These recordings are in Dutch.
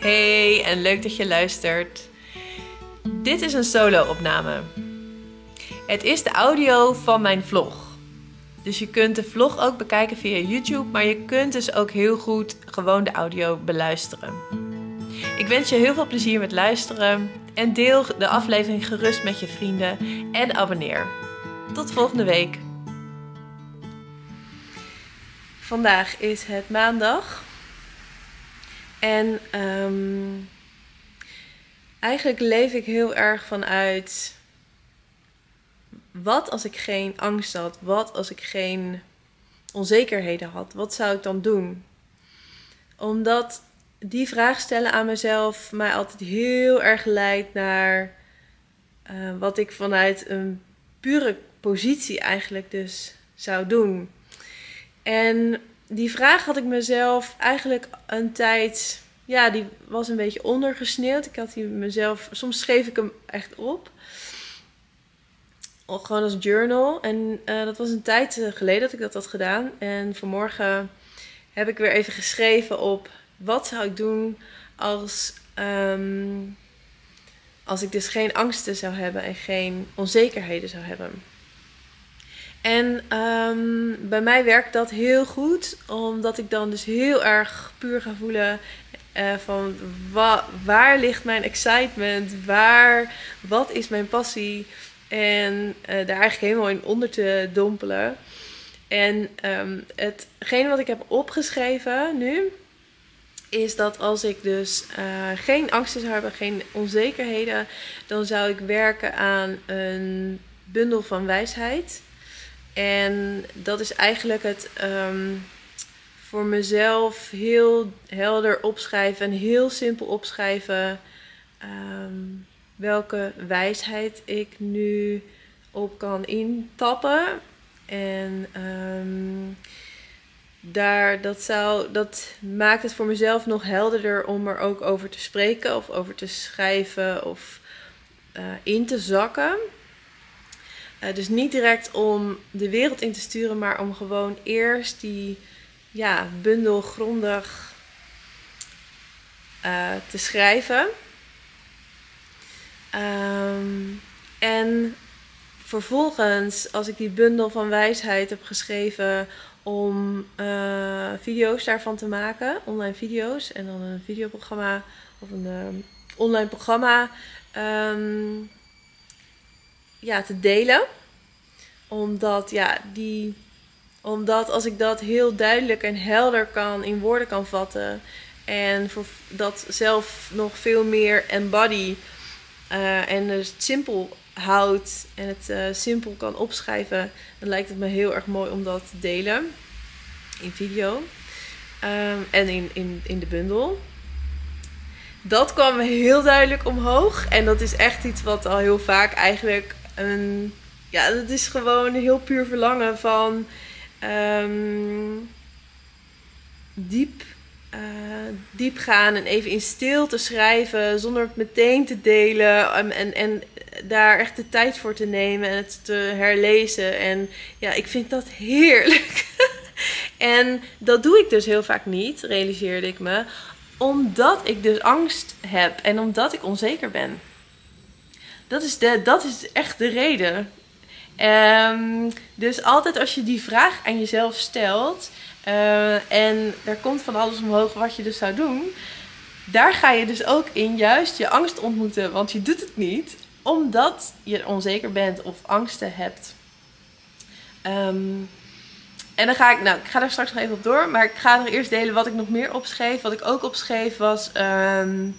Hey en leuk dat je luistert. Dit is een solo-opname. Het is de audio van mijn vlog. Dus je kunt de vlog ook bekijken via YouTube, maar je kunt dus ook heel goed gewoon de audio beluisteren. Ik wens je heel veel plezier met luisteren en deel de aflevering gerust met je vrienden en abonneer. Tot volgende week. Vandaag is het maandag. En ehm, eigenlijk leef ik heel erg vanuit wat als ik geen angst had? Wat als ik geen onzekerheden had? Wat zou ik dan doen? Omdat die vraag stellen aan mezelf mij altijd heel erg leidt naar uh, wat ik vanuit een pure positie eigenlijk dus zou doen. En die vraag had ik mezelf eigenlijk een tijd, ja, die was een beetje ondergesneeuwd. Ik had die mezelf, soms schreef ik hem echt op. Gewoon als journal. En uh, dat was een tijd eh, geleden dat ik dat had gedaan. En vanmorgen heb ik weer even geschreven op wat zou ik doen als, um, als ik dus geen angsten zou hebben en geen onzekerheden zou hebben. En um, bij mij werkt dat heel goed, omdat ik dan dus heel erg puur ga voelen uh, van wa waar ligt mijn excitement, waar, wat is mijn passie en uh, daar eigenlijk helemaal in onder te dompelen. En um, hetgene wat ik heb opgeschreven nu, is dat als ik dus uh, geen angsten zou hebben, geen onzekerheden, dan zou ik werken aan een bundel van wijsheid. En dat is eigenlijk het um, voor mezelf heel helder opschrijven en heel simpel opschrijven um, welke wijsheid ik nu op kan intappen. En um, daar, dat, zou, dat maakt het voor mezelf nog helderder om er ook over te spreken of over te schrijven of uh, in te zakken. Uh, dus niet direct om de wereld in te sturen, maar om gewoon eerst die ja, bundel grondig uh, te schrijven. Um, en vervolgens, als ik die bundel van wijsheid heb geschreven, om uh, video's daarvan te maken, online video's en dan een videoprogramma of een online programma um, ja, te delen. Omdat, ja, die, omdat als ik dat heel duidelijk en helder kan in woorden kan vatten en voor dat zelf nog veel meer embody uh, en dus simpel houdt en het uh, simpel kan opschrijven, dan lijkt het me heel erg mooi om dat te delen in video um, en in, in, in de bundel. Dat kwam heel duidelijk omhoog en dat is echt iets wat al heel vaak eigenlijk een, ja, dat is gewoon heel puur verlangen van um, diep uh, diep gaan en even in stilte schrijven zonder het meteen te delen en, en, en daar echt de tijd voor te nemen en het te herlezen. En ja, ik vind dat heerlijk. en dat doe ik dus heel vaak niet, realiseerde ik me, omdat ik dus angst heb en omdat ik onzeker ben. Dat is, de, dat is echt de reden. Um, dus altijd als je die vraag aan jezelf stelt uh, en er komt van alles omhoog wat je dus zou doen, daar ga je dus ook in juist je angst ontmoeten, want je doet het niet omdat je onzeker bent of angsten hebt. Um, en dan ga ik, nou, ik ga daar straks nog even op door, maar ik ga nog eerst delen wat ik nog meer opschreef. Wat ik ook opschreef was, um,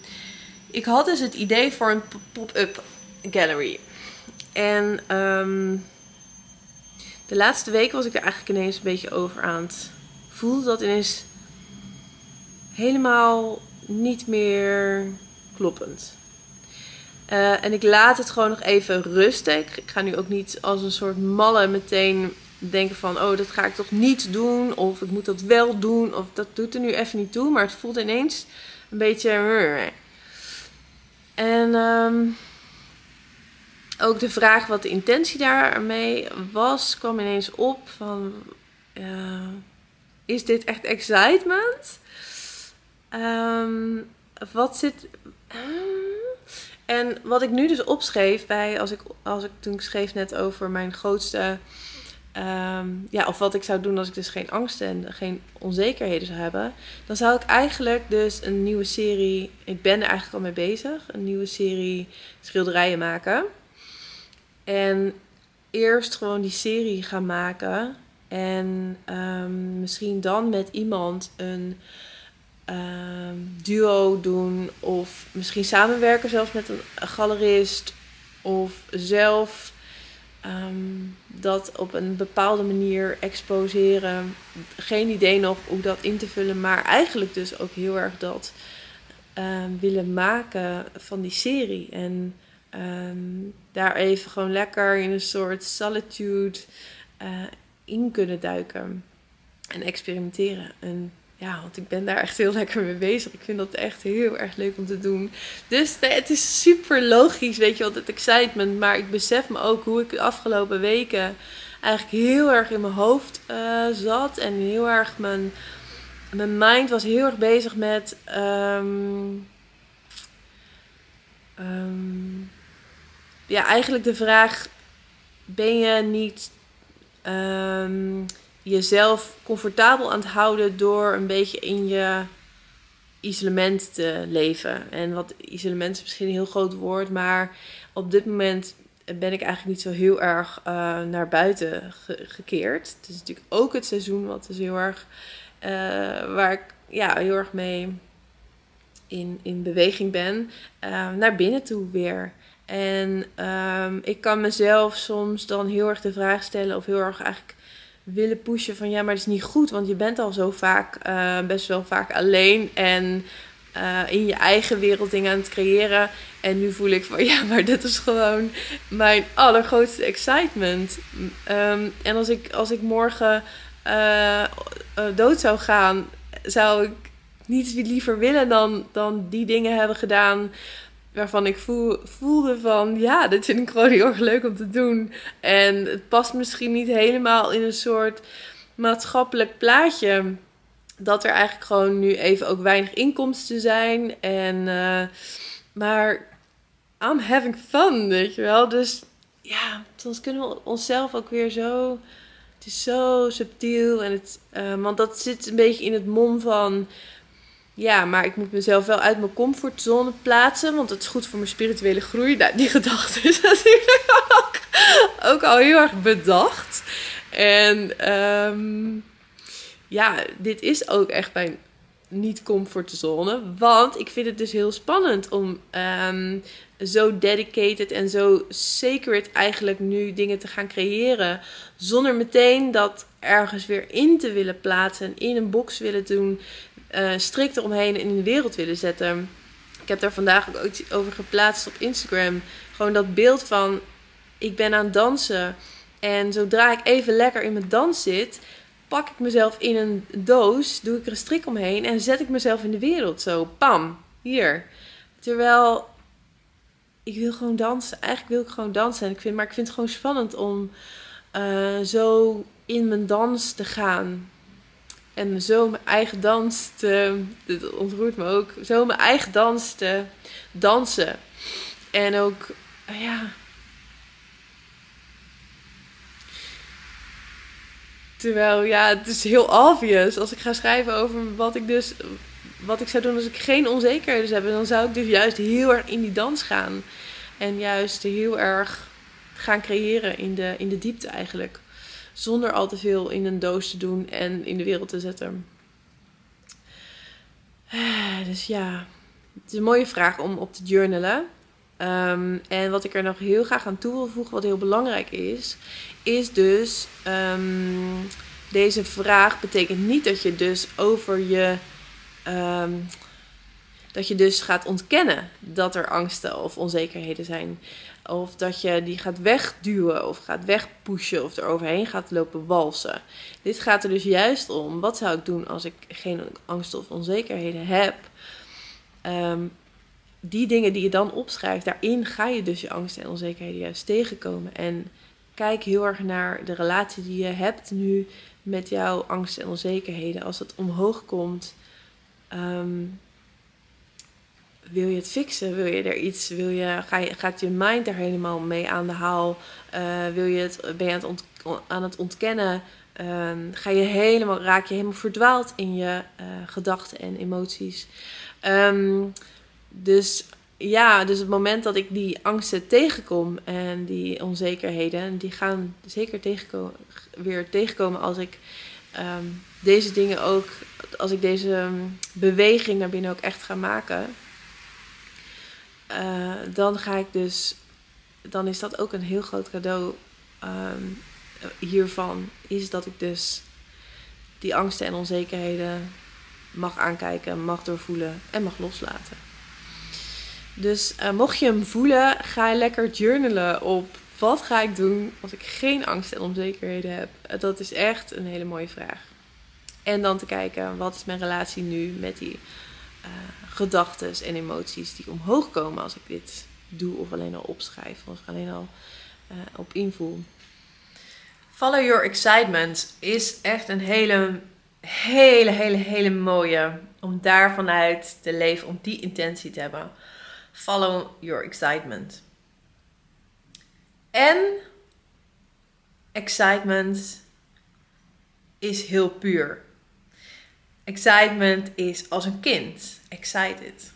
ik had dus het idee voor een pop-up gallery. En um, de laatste week was ik er eigenlijk ineens een beetje over aan het voelen. Dat ineens helemaal niet meer kloppend. Uh, en ik laat het gewoon nog even rusten. Ik, ga nu ook niet als een soort malle meteen denken van... oh, dat ga ik toch niet doen. Of ik moet dat wel doen. Of dat doet er nu even niet toe. Maar het voelt ineens een beetje... En um, ook de vraag wat de intentie daarmee was... kwam ineens op van... Is dit echt excitement? Um, wat zit. En wat ik nu dus opschreef bij, als ik, als ik toen schreef net over mijn grootste, ehm, ja, of wat ik zou doen als ik dus geen angsten en geen onzekerheden zou hebben, dan zou ik eigenlijk dus een nieuwe serie, ik ben er eigenlijk al mee bezig, een nieuwe serie schilderijen maken. En eerst gewoon die serie gaan maken en ehm, misschien dan met iemand een Ehm, duo doen of misschien samenwerken zelfs met een galerist of zelf ehm, dat op een bepaalde manier exposeren. Geen idee nog hoe dat in te vullen, maar eigenlijk dus ook heel erg dat willen maken van die serie. En daar even gewoon lekker in een soort solitude uh, in kunnen duiken en experimenteren. En ja, want ik ben daar echt heel lekker mee bezig. Ik vind dat echt heel erg leuk om te doen. Dus het is super logisch, weet je wel, het excitement. Maar ik besef me ook hoe ik de afgelopen weken eigenlijk heel erg in mijn hoofd uh, zat. En heel erg mijn, mijn mind was heel erg bezig met. Um, ja, eigenlijk de vraag: ben je niet. Um, jezelf comfortabel aan het houden door een beetje in je isolement te leven. En wat isolement is misschien een heel groot woord, maar op dit moment ben ik eigenlijk niet zo heel erg uh, naar buiten gekeerd. Het is natuurlijk ook het seizoen wat dus heel erg, uh, waar ik ja, heel erg mee in, in beweging ben, uh, naar binnen toe weer. En um, ik kan mezelf soms dan heel erg de vraag stellen of heel erg eigenlijk willen pushen van ja, maar het is niet goed, want je bent al zo vaak, uh, best wel vaak alleen en uh, in je eigen wereld dingen aan het creëren. En nu voel ik van ja, maar dit is gewoon mijn allergrootste excitement. Um, en als ik, als ik morgen uh, dood zou gaan, zou ik niets liever willen dan, dan die dingen hebben gedaan waarvan ik voel, voelde van ja, dit vind ik gewoon heel erg leuk om te doen. En het past misschien niet helemaal in een soort maatschappelijk plaatje. Dat er eigenlijk gewoon nu even ook weinig inkomsten zijn. En, uh, maar I'm having fun, weet je wel. Dus ja, soms kunnen we onszelf ook weer zo. Het is zo subtiel. En het, uh, want dat zit een beetje in het mom van ja, maar ik moet mezelf wel uit mijn comfortzone plaatsen. Want het is goed voor mijn spirituele groei. Nou, die gedachte is natuurlijk ook, al heel erg bedacht. En um, ja, dit is ook echt mijn niet-comfortzone. Want ik vind het dus heel spannend om um, zo dedicated en zo sacred eigenlijk nu dingen te gaan creëren. Zonder meteen dat ergens weer in te willen plaatsen en in een box willen doen uh, strikt eromheen in de wereld willen zetten. Ik heb daar vandaag ook iets over geplaatst op Instagram. Gewoon dat beeld van ik ben aan het dansen. En zodra ik even lekker in mijn dans zit, pak ik mezelf in een doos, doe ik er een strik omheen en zet ik mezelf in de wereld. Zo, pam, hier. Terwijl ik wil gewoon dansen. Eigenlijk wil ik gewoon dansen. En ik vind, maar ik vind het gewoon spannend om uh, zo in mijn dans te gaan. En zo mijn eigen dans te. Ontroert me ook. Zo mijn eigen dans te dansen. En ook, ja. Terwijl, ja, het is heel obvious. Als ik ga schrijven over wat ik dus. Wat ik zou doen als ik geen onzekerheden hebben, dan zou ik dus juist heel erg in die dans gaan. En juist heel erg gaan creëren in de, in de diepte eigenlijk. Zonder al te veel in een doos te doen en in de wereld te zetten. Dus ja, het is een mooie vraag om op te journalen. Um, en wat ik er nog heel graag aan toe wil voegen, wat heel belangrijk is, is dus um, deze vraag betekent niet dat je dus over je um, dat je dus gaat ontkennen dat er angsten of onzekerheden zijn. Of dat je die gaat wegduwen of gaat wegpushen of er overheen gaat lopen walsen. Dit gaat er dus juist om. Wat zou ik doen als ik geen angsten of onzekerheden heb? Um, die dingen die je dan opschrijft, daarin ga je dus je angsten en onzekerheden juist tegenkomen. En kijk heel erg naar de relatie die je hebt nu met jouw angsten en onzekerheden. Als het omhoog komt, um, wil je het fixen? Wil je er iets? Wil je, ga je, gaat je mind er helemaal mee aan de haal? Uh, wil je het, ben je aan het, ontkennen? Ehm, ga je helemaal, raak je helemaal verdwaald in je uh, gedachten en emoties? Um, dus ja, dus het moment dat ik die angsten tegenkom en die onzekerheden, die gaan zeker tegenkomen, weer tegenkomen als ik um, deze dingen ook, als ik deze beweging naar binnen ook echt ga maken. Uh, dan ga ik dus, dan is dat ook een heel groot cadeau um, hiervan, is dat ik dus die angsten en onzekerheden mag aankijken, mag doorvoelen en mag loslaten. Dus uh, mocht je hem voelen, ga lekker journalen op wat ga ik doen als ik geen angst en onzekerheden heb. Dat is echt een hele mooie vraag. En dan te kijken, wat is mijn relatie nu met die uh, gedachten en emoties die omhoog komen als ik dit doe of alleen al opschrijf of alleen al uh, op invoel. Follow your excitement is echt een hele, hele, hele, hele mooie om daar vanuit te leven, om die intentie te hebben. Follow your excitement. En excitement is heel puur. Excitement is als een kind. Excited.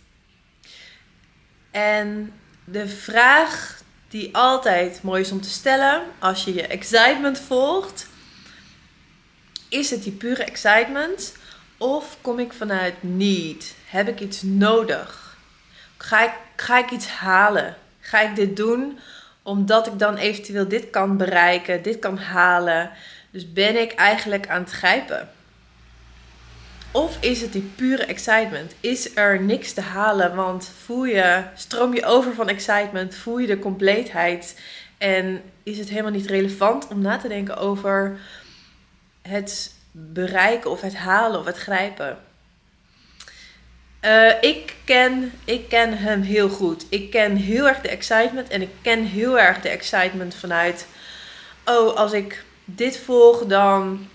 En de vraag die altijd mooi is om te stellen als je je excitement volgt, is het die pure excitement of kom ik vanuit need? Heb ik iets nodig? Ga ik, ga ik iets halen? Ga ik dit doen omdat ik dan eventueel dit kan bereiken, dit kan halen? Dus ben ik eigenlijk aan het grijpen? Of is het die pure excitement? Is er niks te halen? Want voel je, stroom je over van excitement? Voel je de compleetheid? En is het helemaal niet relevant om na te denken over het bereiken of het halen of het grijpen? Uh, ik, ken, ik ken hem heel goed. Ik ken heel erg de excitement en ik ken heel erg de excitement vanuit: oh, als ik dit volg, dan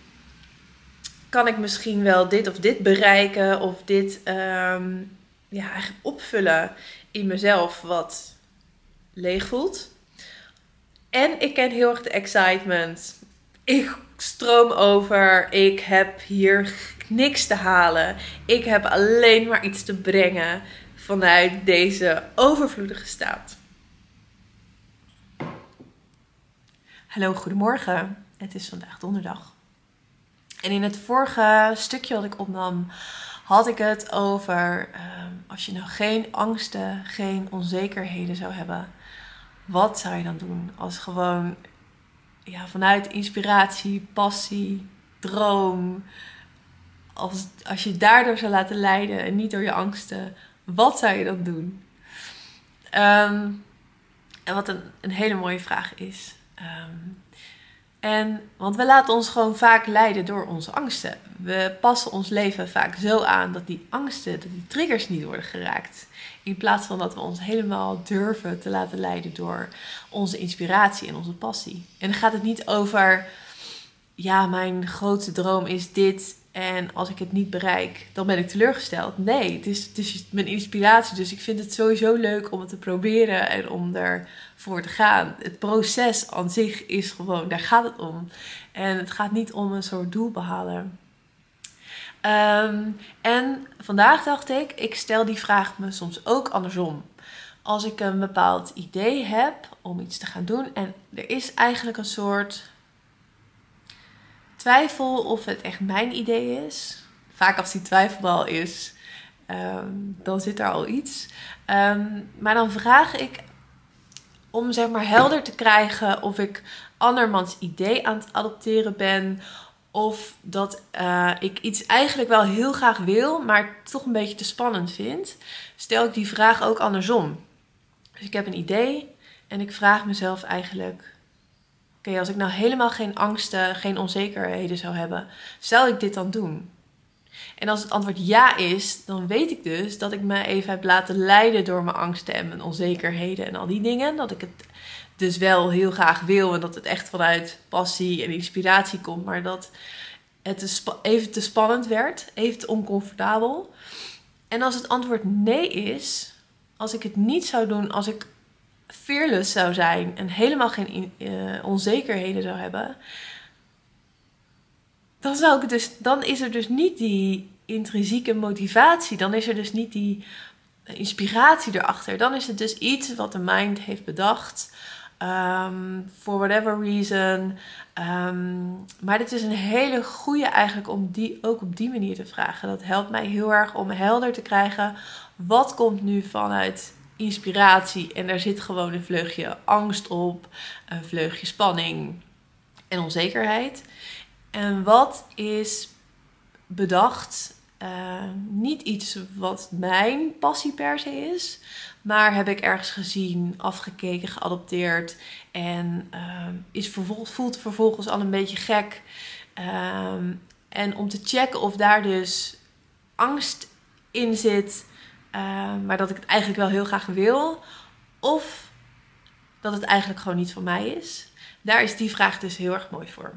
kan ik misschien wel dit of dit bereiken of dit um, ja, eigenlijk opvullen in mezelf wat leeg voelt. En ik ken heel erg de excitement. Ik stroom over. Ik heb hier niks te halen. Ik heb alleen maar iets te brengen vanuit deze overvloedige staat. Hallo, goedemorgen. Het is vandaag donderdag. En in het vorige stukje wat ik opnam, had ik het over ehm, als je nou geen angsten, geen onzekerheden zou hebben, wat zou je dan doen? Als gewoon ja, vanuit inspiratie, passie, droom, als, als je daardoor zou laten leiden en niet door je angsten, wat zou je dan doen? Ehm, en wat een, een hele mooie vraag is. Um, en, want we laten ons gewoon vaak leiden door onze angsten. We passen ons leven vaak zo aan dat die angsten, dat die triggers niet worden geraakt. In plaats van dat we ons helemaal durven te laten leiden door onze inspiratie en onze passie. En dan gaat het niet over, ja, mijn grootste droom is dit en als ik het niet bereik, dan ben ik teleurgesteld. Nee, het is, het is mijn inspiratie. Dus ik vind het sowieso leuk om het te proberen en om ervoor te gaan. Het proces aan zich is gewoon, daar gaat het om. En het gaat niet om een soort doel behalen. Ehm, en vandaag dacht ik, ik stel die vraag me soms ook andersom. Als ik een bepaald idee heb om iets te gaan doen en er is eigenlijk een soort twijfel of het echt mijn idee is. Vaak als die twijfel al is, ehm, dan zit er al iets. Ehm, maar dan vraag ik om zeg maar helder te krijgen of ik andermans idee aan het adopteren ben. Of dat uh, ik iets eigenlijk wel heel graag wil, maar toch een beetje te spannend vind. Stel ik die vraag ook andersom. Dus ik heb een idee en ik vraag mezelf eigenlijk: Oké, als ik nou helemaal geen angsten, geen onzekerheden zou hebben, zou ik dit dan doen? En als het antwoord ja is, dan weet ik dus dat ik me even heb laten leiden door mijn angsten en mijn onzekerheden en al die dingen. Dat ik het dus wel heel graag wil en dat het echt vanuit passie en inspiratie komt, maar dat het even te spannend werd, even te oncomfortabel. En als het antwoord nee is, als ik het niet zou doen, als ik fearless zou zijn en helemaal geen uh, onzekerheden zou hebben, dan, zou ik dus, dan is er dus niet die intrinsieke motivatie. Dan is er dus niet die inspiratie erachter. Dan is het dus iets wat de mind heeft bedacht. Um, for whatever reason. Ehm, maar dit is een hele goede eigenlijk om die ook op die manier te vragen. Dat helpt mij heel erg om helder te krijgen. Wat komt nu vanuit inspiratie? En daar zit gewoon een vleugje angst op. Een vleugje spanning en onzekerheid. En wat is bedacht uh, niet iets wat mijn passie per se is. Maar heb ik ergens gezien, afgekeken, geadopteerd. En uh, is vervolgens, voelt vervolgens al een beetje gek. Uh, en om te checken of daar dus angst in zit. Maar dat ik het eigenlijk wel heel graag wil. Of dat het eigenlijk gewoon niet van mij is. Daar is die vraag dus heel erg mooi voor.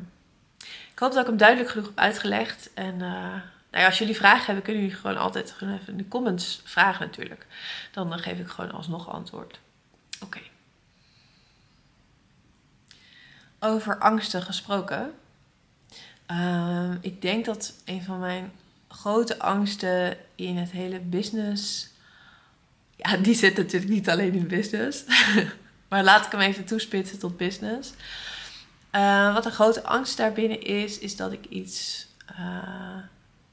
Ik hoop dat ik hem duidelijk genoeg heb uitgelegd. En nou ja, als jullie vragen hebben, kunnen jullie gewoon altijd gewoon even in de comments vragen natuurlijk. Dan geef ik gewoon alsnog antwoord. Oké. Over angsten gesproken. Ehm, ik denk dat een van mijn grote angsten in het hele business. Ja, die zit natuurlijk niet alleen in business. maar laat ik hem even toespitsen tot business. Uh, wat een grote angst daarbinnen is, is dat ik iets uh,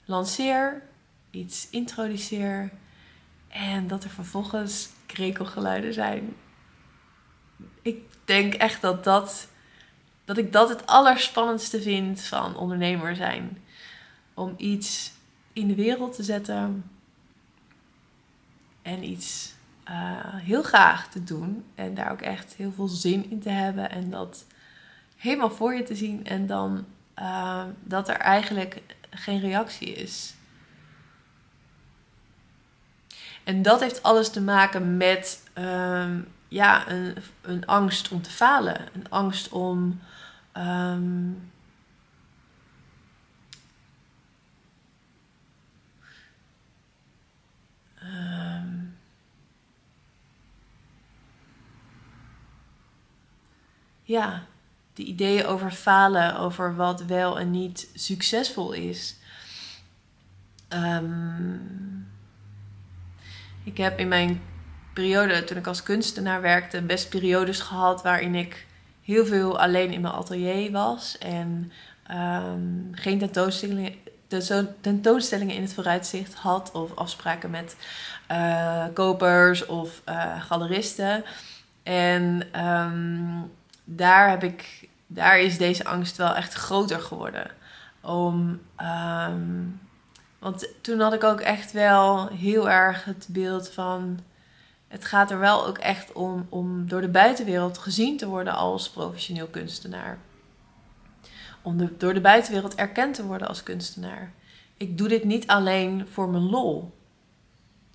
lanceer, iets introduceer en dat er vervolgens krekelgeluiden zijn. Ik denk echt dat, dat, dat ik dat het allerspannendste vind van ondernemer zijn. Om iets in de wereld te zetten en iets uh, heel graag te doen en daar ook echt heel veel zin in te hebben en dat helemaal voor je te zien en dan uh, dat er eigenlijk geen reactie is. En dat heeft alles te maken met um, ja, een, een angst om te falen. Een angst om. Um, um, ja, de ideeën over falen, over wat wel en niet succesvol is. Um, ik heb in mijn periode, toen ik als kunstenaar werkte, best periodes gehad waarin ik heel veel alleen in mijn atelier was en um, geen tentoonstellingen, tentoonstellingen in het vooruitzicht had of afspraken met uh, kopers of uh, galeristen. En um, daar, heb ik, daar is deze angst wel echt groter geworden. Om, um, want toen had ik ook echt wel heel erg het beeld van. Het gaat er wel ook echt om om door de buitenwereld gezien te worden als professioneel kunstenaar. Om door de buitenwereld erkend te worden als kunstenaar. Ik doe dit niet alleen voor mijn lol.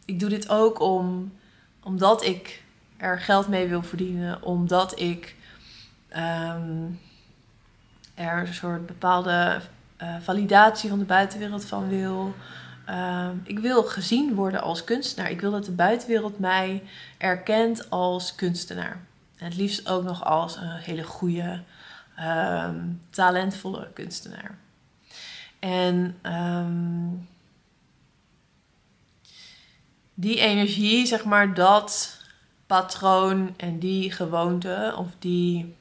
Ik doe dit ook om, omdat ik er geld mee wil verdienen. Omdat ik um, er een soort bepaalde uh, validatie van de buitenwereld van wil. Um, ik wil gezien worden als kunstenaar. Ik wil dat de buitenwereld mij erkent als kunstenaar. En het liefst ook nog als een hele goede, um, talentvolle kunstenaar. En um, die energie, zeg maar, dat patroon en die gewoonte of die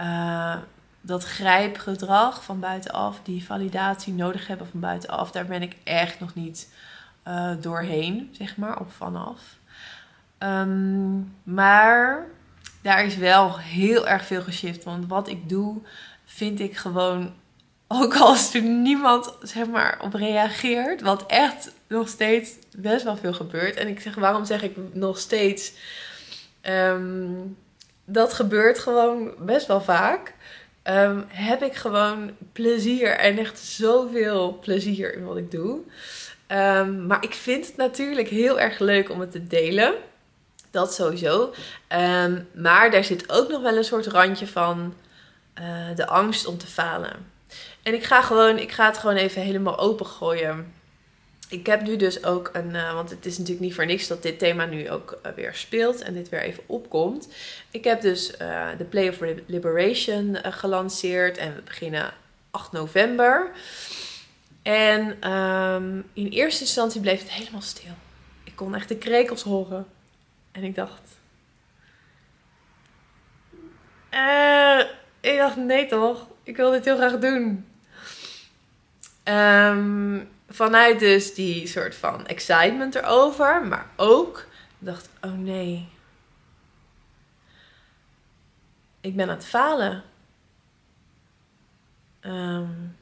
uh, dat grijpgedrag van buitenaf, die validatie nodig hebben van buitenaf, daar ben ik echt nog niet uh, doorheen, zeg maar, of vanaf. Um, maar daar is wel heel erg veel geshift. Want wat ik doe, vind ik gewoon, ook als er niemand zeg maar, op reageert, wat echt nog steeds best wel veel gebeurt. En ik zeg, waarom zeg ik nog steeds? Um, dat gebeurt gewoon best wel vaak. Um, heb ik gewoon plezier en echt zoveel plezier in wat ik doe. Um, maar ik vind het natuurlijk heel erg leuk om het te delen. Dat sowieso. Um, maar daar zit ook nog wel een soort randje van uh, de angst om te falen. En ik ga, gewoon, ik ga het gewoon even helemaal opengooien. ik heb nu dus ook een, uh, want het is natuurlijk niet voor niks dat dit thema nu ook uh, weer speelt en dit weer even opkomt. Ik heb dus de Play of Liberation gelanceerd en we beginnen 8 november. En um, in eerste instantie bleef het helemaal stil. Ik kon echt de krekels horen. En ik dacht. ik dacht, nee toch? Ik wil dit heel graag doen. Um, vanuit dus die soort van excitement erover, maar ook dacht, oh nee, ik ben aan het falen. Um,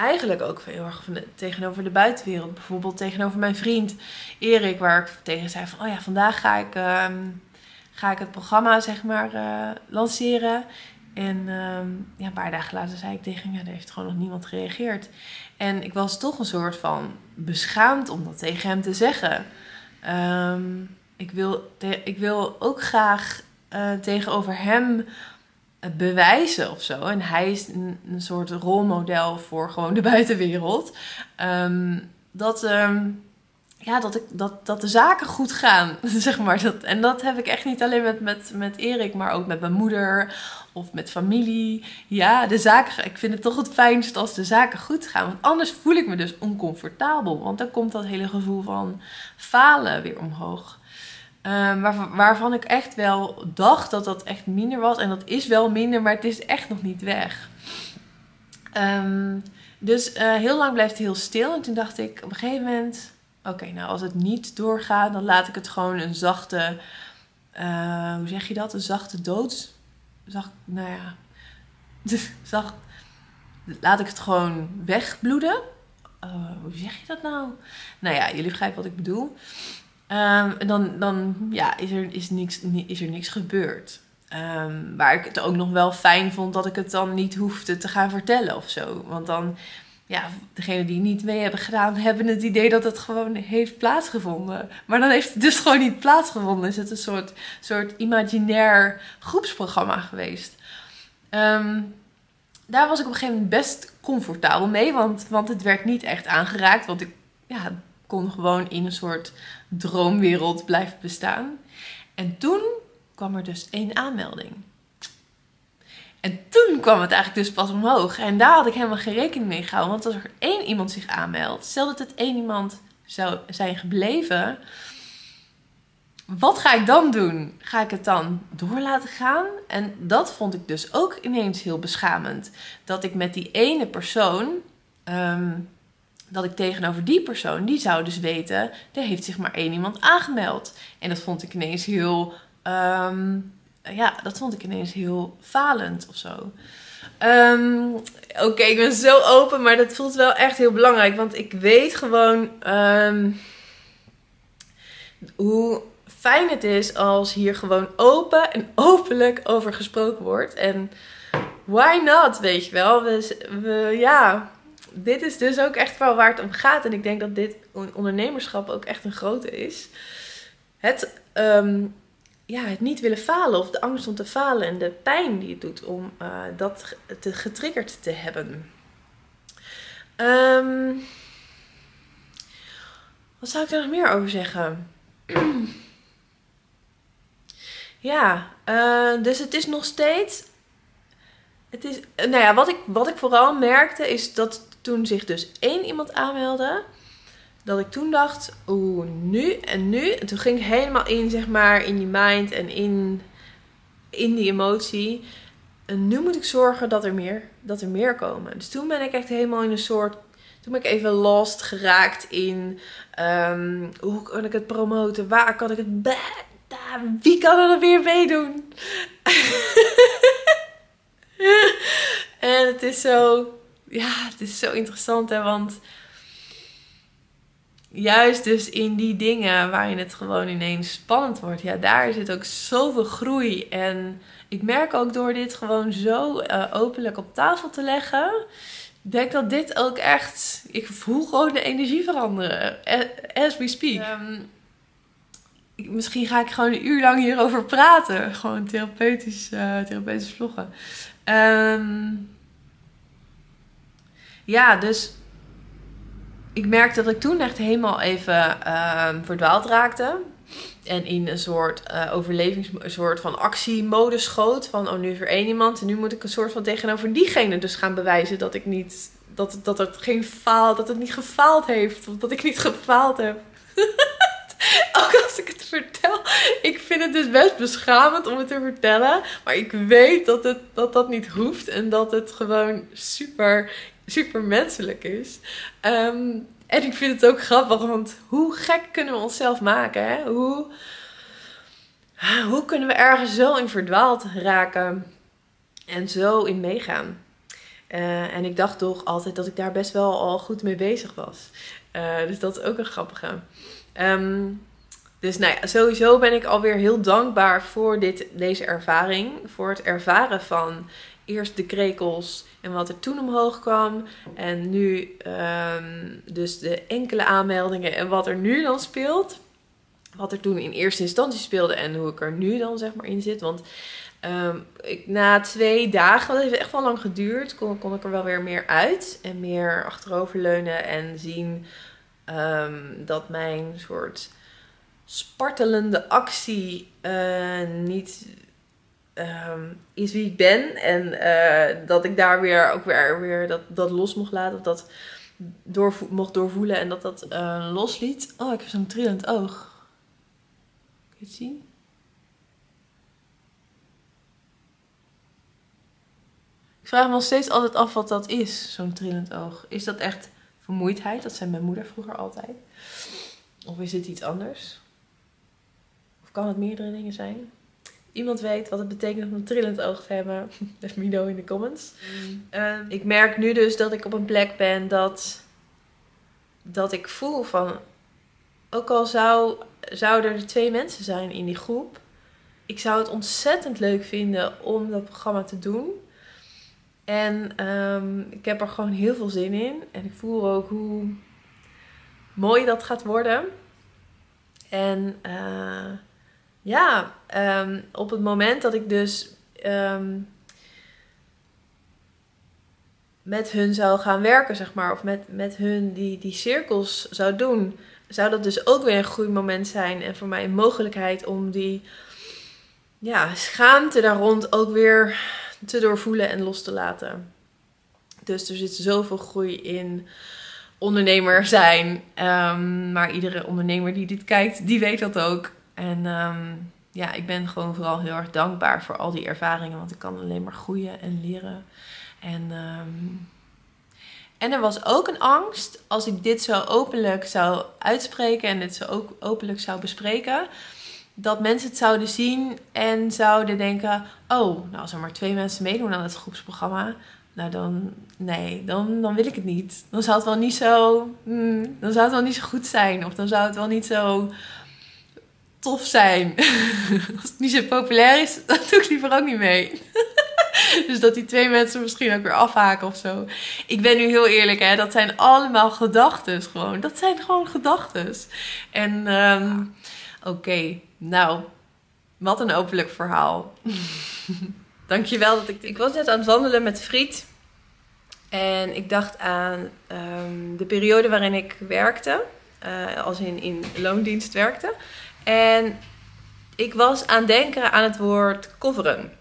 eigenlijk ook heel erg tegenover de buitenwereld. Bijvoorbeeld tegenover mijn vriend Erik, waar ik tegen zei van, oh ja, vandaag ga ik, um, ga ik het programma zeg maar uh, lanceren. En um, ja, een paar dagen later zei ik tegen hem, ja, er heeft gewoon nog niemand gereageerd. En ik was toch een soort van beschaamd om dat tegen hem te zeggen. Um, ik, wil ik wil ook graag uh, tegenover hem bewijzen of zo. En hij is een, soort rolmodel voor gewoon de buitenwereld. Um, dat, um, ja, dat, ik, dat, dat de zaken goed gaan, zeg maar. Dat, en dat heb ik echt niet alleen met, met, met Erik, maar ook met mijn moeder of met familie. Ja, de zaken, ik vind het toch het fijnst als de zaken goed gaan. Want anders voel ik me dus oncomfortabel. Want dan komt dat hele gevoel van falen weer omhoog. Um, waarvan ik echt wel dacht dat dat echt minder was. En dat is wel minder, maar het is echt nog niet weg. Um, dus uh, heel lang blijft het heel stil. En toen dacht ik op een gegeven moment... Oké, nou als het niet doorgaat, dan laat ik het gewoon een zachte... Uh, hoe zeg je dat? Een zachte dood zag, nou ja, zag, laat ik het gewoon wegbloeden. Uh, hoe zeg je dat nou? Nou ja, jullie begrijpen wat ik bedoel. Um, dan, dan ja, is, er, is, niks, is er niks gebeurd. Um, waar ik het ook nog wel fijn vond dat ik het dan niet hoefde te gaan vertellen of zo. Want dan, ja, degenen die niet mee hebben gedaan, hebben het idee dat het gewoon heeft plaatsgevonden. Maar dan heeft het dus gewoon niet plaatsgevonden. Is het een soort, soort imaginair groepsprogramma geweest. Um, daar was ik op een gegeven moment best comfortabel mee, want, want het werd niet echt aangeraakt. Want ik ja, kon gewoon in een soort droomwereld blijven bestaan. En toen kwam er dus één aanmelding. En toen kwam het eigenlijk dus pas omhoog. En daar had ik helemaal geen rekening mee gehouden. Want als er één iemand zich aanmeldt, stel dat het één iemand zou zijn gebleven. Wat ga ik dan doen? Ga ik het dan door laten gaan? En dat vond ik dus ook ineens heel beschamend. Dat ik met die ene persoon. Um, dat ik tegenover die persoon, die zou dus weten, er heeft zich maar één iemand aangemeld. En dat vond ik ineens heel um, ja, dat vond ik ineens heel falend of zo. Um, Oké, ik ben zo open, maar dat voelt wel echt heel belangrijk. Want ik weet gewoon um, hoe fijn het is als hier gewoon open en openlijk over gesproken wordt. En why not, weet je wel. We, we, ja, dit is dus ook echt wel waar het om gaat. En ik denk dat dit ondernemerschap ook echt een grote is. Het um, ja, het niet willen falen of de angst om te falen en de pijn die het doet om uh, dat te getriggerd te hebben. Um, wat zou ik daar nog meer over zeggen? ja, uh, dus het is nog steeds. Het is, nou ja, wat ik, wat ik vooral merkte is dat toen zich dus één iemand aanmeldde, dat ik toen dacht, oeh, nu en nu. En toen ging ik helemaal in, zeg maar, in die mind en in, in die emotie. En nu moet ik zorgen dat er, meer, dat er meer komen. Dus toen ben ik echt helemaal in een soort. Toen ben ik even lost geraakt in um, hoe kan ik het promoten? Waar kan ik het. Wie kan er weer meedoen? en het is zo. Ja, het is zo interessant hè, want juist dus in die dingen waarin het gewoon ineens spannend wordt, ja, daar zit ook zoveel groei. En ik merk ook door dit gewoon zo uh, openlijk op tafel te leggen, denk dat dit ook echt, ik voel gewoon de energie veranderen. As we speak. Um, misschien ga ik gewoon een uur lang hierover praten. Gewoon therapeutisch, uh, therapeutisch vloggen. Um, ja, dus ik merkte dat ik toen echt helemaal even uh, verdwaald raakte. En in een soort uh, overlevings, een soort van actiemodus schoot. Van, oh, nu is één iemand. En nu moet ik een soort van tegenover diegene dus gaan bewijzen dat ik niet, dat, dat het geen faal, dat het niet gefaald heeft. Of dat ik niet gefaald heb. Ook als ik het vertel. Ik vind het dus best beschamend om het te vertellen. Maar ik weet dat het, dat, dat niet hoeft. En dat het gewoon super, super menselijk is. Um, en ik vind het ook grappig, want hoe gek kunnen we onszelf maken? Hè? Hoe, hoe kunnen we ergens zo in verdwaald raken en zo in meegaan? Uh, en ik dacht toch altijd dat ik daar best wel al goed mee bezig was. Uh, dus dat is ook een grappige. Um, dus nou ja, sowieso ben ik alweer heel dankbaar voor dit, deze ervaring. Voor het ervaren van eerst de krekels en wat er toen omhoog kwam. En nu um, dus de enkele aanmeldingen en wat er nu dan speelt. Wat er toen in eerste instantie speelde en hoe ik er nu dan zeg maar in zit. Want um, ik, na twee dagen, dat heeft echt wel lang geduurd, kon, ik er wel weer meer uit. En meer achteroverleunen en zien um, dat mijn soort spartelende actie uh, niet um, is wie ik ben. En uh, dat ik daar weer ook weer, weer dat, dat los mocht laten. Of dat door, mocht doorvoelen en dat dat uh, losliet. Oh, ik heb zo'n trillend oog. Kun je het zien? Ik vraag me nog steeds altijd af wat dat is, zo'n trillend oog. Is dat echt vermoeidheid? Dat zei mijn moeder vroeger altijd. Of is het iets anders? Of kan het meerdere dingen zijn? Iemand weet wat het betekent om een trillend oog te hebben, let me know in de comments. Mm. Ehm, ik merk nu dus dat ik op een plek ben dat, dat ik voel van, ook al zou, zouden er twee mensen zijn in die groep, ik zou het ontzettend leuk vinden om dat programma te doen. En um, ik heb er gewoon heel veel zin in. En ik voel ook hoe mooi dat gaat worden. En uh, ja, um, op het moment dat ik dus um, met hun zou gaan werken, zeg maar, of met, met hun die, die cirkels zou doen, zou dat dus ook weer een groeimoment zijn. En voor mij een mogelijkheid om die ja, schaamte daar rond ook weer te doorvoelen en los te laten. Dus er zit zoveel groei in ondernemer zijn. Um, maar iedere ondernemer die dit kijkt, die weet dat ook. En um, ja, ik ben gewoon vooral heel erg dankbaar voor al die ervaringen. Want ik kan alleen maar groeien en leren. En, um, en er was ook een angst als ik dit zo openlijk zou uitspreken en dit zo ook openlijk zou bespreken. Dat mensen het zouden zien en zouden denken: Oh, nou, als er maar twee mensen meedoen aan het groepsprogramma, nou dan, nee, dan, dan wil ik het niet. Dan zou het wel niet zo, mm, dan zou het wel niet zo goed zijn. Of dan zou het wel niet zo tof zijn. Als het niet zo populair is, dan doe ik liever ook niet mee. dus dat die twee mensen misschien ook weer afhaken of zo. Ik ben nu heel eerlijk, hè. Dat zijn allemaal gedachten gewoon. Dat zijn gewoon gedachten. En um, oké, nou, wat een openlijk verhaal. Dankjewel dat ik... Ik was net aan het wandelen met Friet. En ik dacht aan um, de periode waarin ik werkte. Uh, als in, in loondienst werkte. En ik was aan denken aan het woord coveren.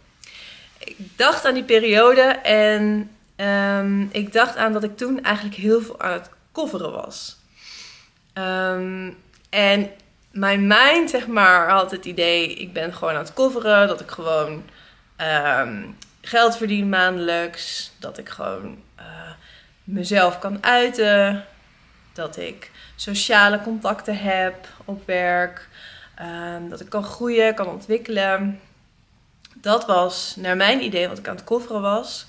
Ik dacht aan die periode en um, ik dacht aan dat ik toen eigenlijk heel veel aan het coveren was. Um, en mijn mind, zeg maar, had het idee: ik ben gewoon aan het coveren. Dat ik gewoon um, geld verdien maandelijks. Dat ik gewoon uh, mezelf kan uiten. Dat ik sociale contacten heb op werk. Um, dat ik kan groeien, kan ontwikkelen. Dat was naar mijn idee wat ik aan het kofferen was.